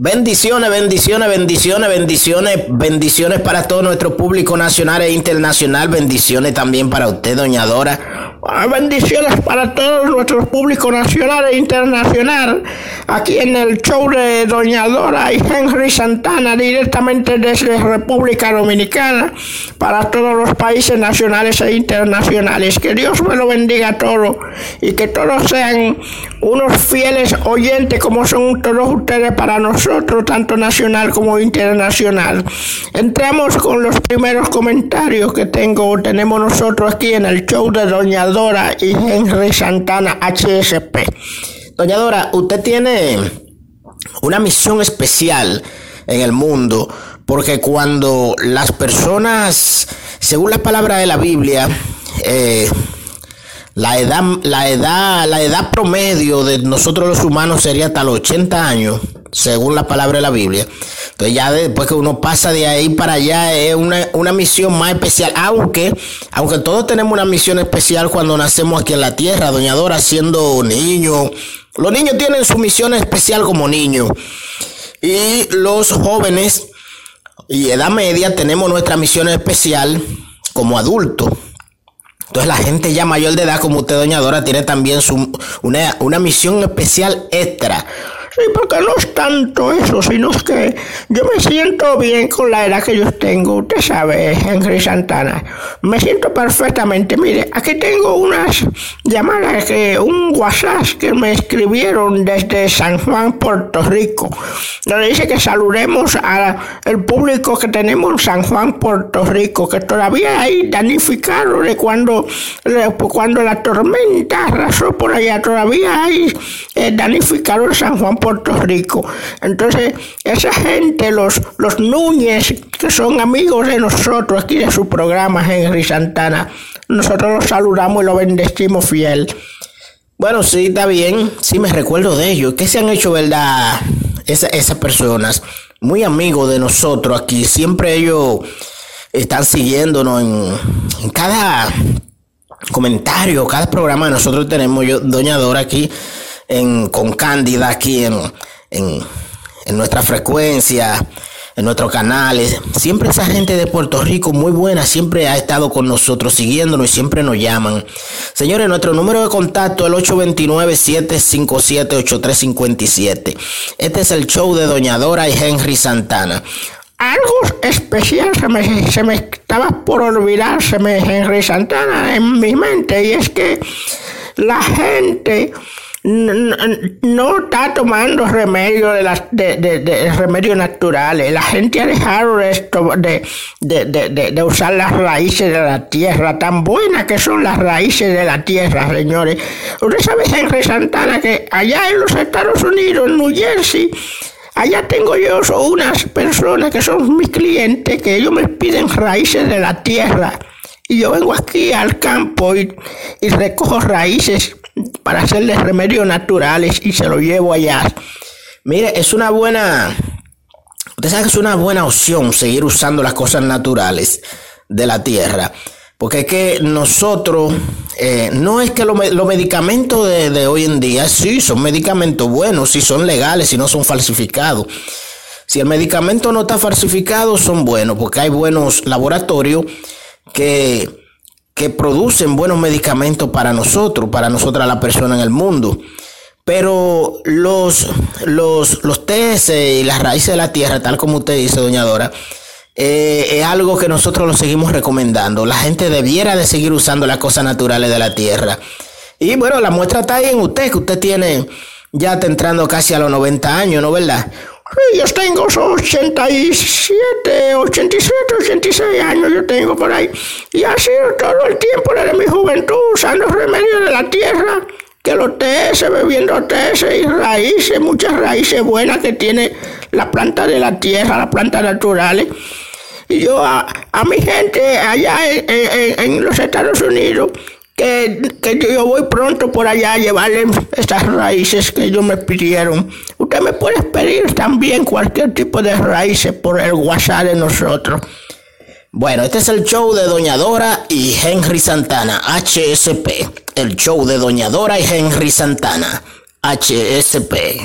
Bendiciones, bendiciones, bendiciones, bendiciones, bendiciones para todo nuestro público nacional e internacional. Bendiciones también para usted, doña Dora. Ah, bendiciones para todo nuestro público nacional e internacional. Aquí en el show de Doña Dora y Henry Santana, directamente desde República Dominicana, para todos los países nacionales e internacionales. Que Dios me lo bendiga a todos y que todos sean unos fieles oyentes como son todos ustedes para nosotros, tanto nacional como internacional. Entramos con los primeros comentarios que tengo, tenemos nosotros aquí en el show de Doña Dora y Henry Santana HSP. Doña Dora, usted tiene una misión especial en el mundo, porque cuando las personas, según la palabra de la Biblia, eh, la edad, la edad, la edad promedio de nosotros los humanos sería hasta los 80 años, según la palabra de la Biblia. Entonces ya después que uno pasa de ahí para allá es una, una misión más especial, aunque, aunque todos tenemos una misión especial cuando nacemos aquí en la tierra, doña Dora, siendo niño. Los niños tienen su misión especial como niños. Y los jóvenes y edad media tenemos nuestra misión especial como adultos. Entonces la gente ya mayor de edad como usted, doña Dora, tiene también su, una, una misión especial extra. Sí, porque no es tanto eso, sino que yo me siento bien con la edad que yo tengo. Usted sabe, Henry Santana. Me siento perfectamente. Mire, aquí tengo unas llamadas, que un WhatsApp que me escribieron desde San Juan, Puerto Rico. Donde dice que saludemos al público que tenemos en San Juan, Puerto Rico, que todavía hay danificados de cuando, cuando la tormenta arrasó por allá. Todavía hay eh, danificados en San Juan, Puerto Rico. Entonces, esa gente, los, los Núñez, que son amigos de nosotros aquí de su programa, Henry Santana, nosotros los saludamos y los bendecimos fiel. Bueno, sí, está bien. Sí, me recuerdo de ellos. ¿Qué se han hecho, verdad? esas personas, muy amigos de nosotros aquí. Siempre ellos están siguiéndonos en, en cada comentario, cada programa que nosotros tenemos. Yo, Doña Dora, aquí en, con Cándida aquí en, en, en nuestra frecuencia, en nuestros canales. Siempre esa gente de Puerto Rico muy buena, siempre ha estado con nosotros, siguiéndonos y siempre nos llaman. Señores, nuestro número de contacto es el 829-757-8357. Este es el show de Doña Dora y Henry Santana. Algo especial se me, se me estaba por olvidarse, Henry Santana, en mi mente, y es que la gente no, está tomando remedio de, las, de, de, remedios naturales. La gente ha dejado de, de, usar las raíces de la tierra, tan buenas que son las raíces de la tierra, señores. Usted sabe, Henry Santana, que allá en los Estados Unidos, en New Jersey, Allá tengo yo unas personas que son mis clientes que ellos me piden raíces de la tierra. Y yo vengo aquí al campo y recojo raíces para hacerles remedios naturales y se lo llevo allá. Mire, es una buena, usted sabe que es una buena opción seguir usando las cosas naturales de la tierra. Porque es que nosotros, eh, no es que los medicamentos de, de, hoy en día, sí, son medicamentos buenos, sí son legales, si no son falsificados. Si el medicamento no está falsificado, son buenos, porque hay buenos laboratorios que que producen buenos medicamentos para nosotros, para nosotras la persona en el mundo. Pero los, los, los TS y las raíces de la tierra, tal como usted dice, doña Dora, eh, es algo que nosotros lo seguimos recomendando. La gente debiera de seguir usando las cosas naturales de la tierra. Y bueno, la muestra está ahí en usted, que usted tiene ya está entrando casi a los 90 años, ¿no verdad? Yo tengo 87, 87, 86 años yo tengo por ahí. Y ha sido todo el tiempo de mi juventud usando remedios de la tierra, que los TS, bebiendo TS y raíces, muchas raíces buenas que tiene la planta de la tierra, las plantas naturales. Y yo a, mi gente allá en los Estados Unidos, que, yo voy pronto por allá a llevarle estas raíces que ellos me pidieron. Usted me puede pedir también cualquier tipo de raíces por el WhatsApp de nosotros. Bueno, este es el show de Doña Dora y Henry Santana, HSP. El show de Doña Dora y Henry Santana, HSP.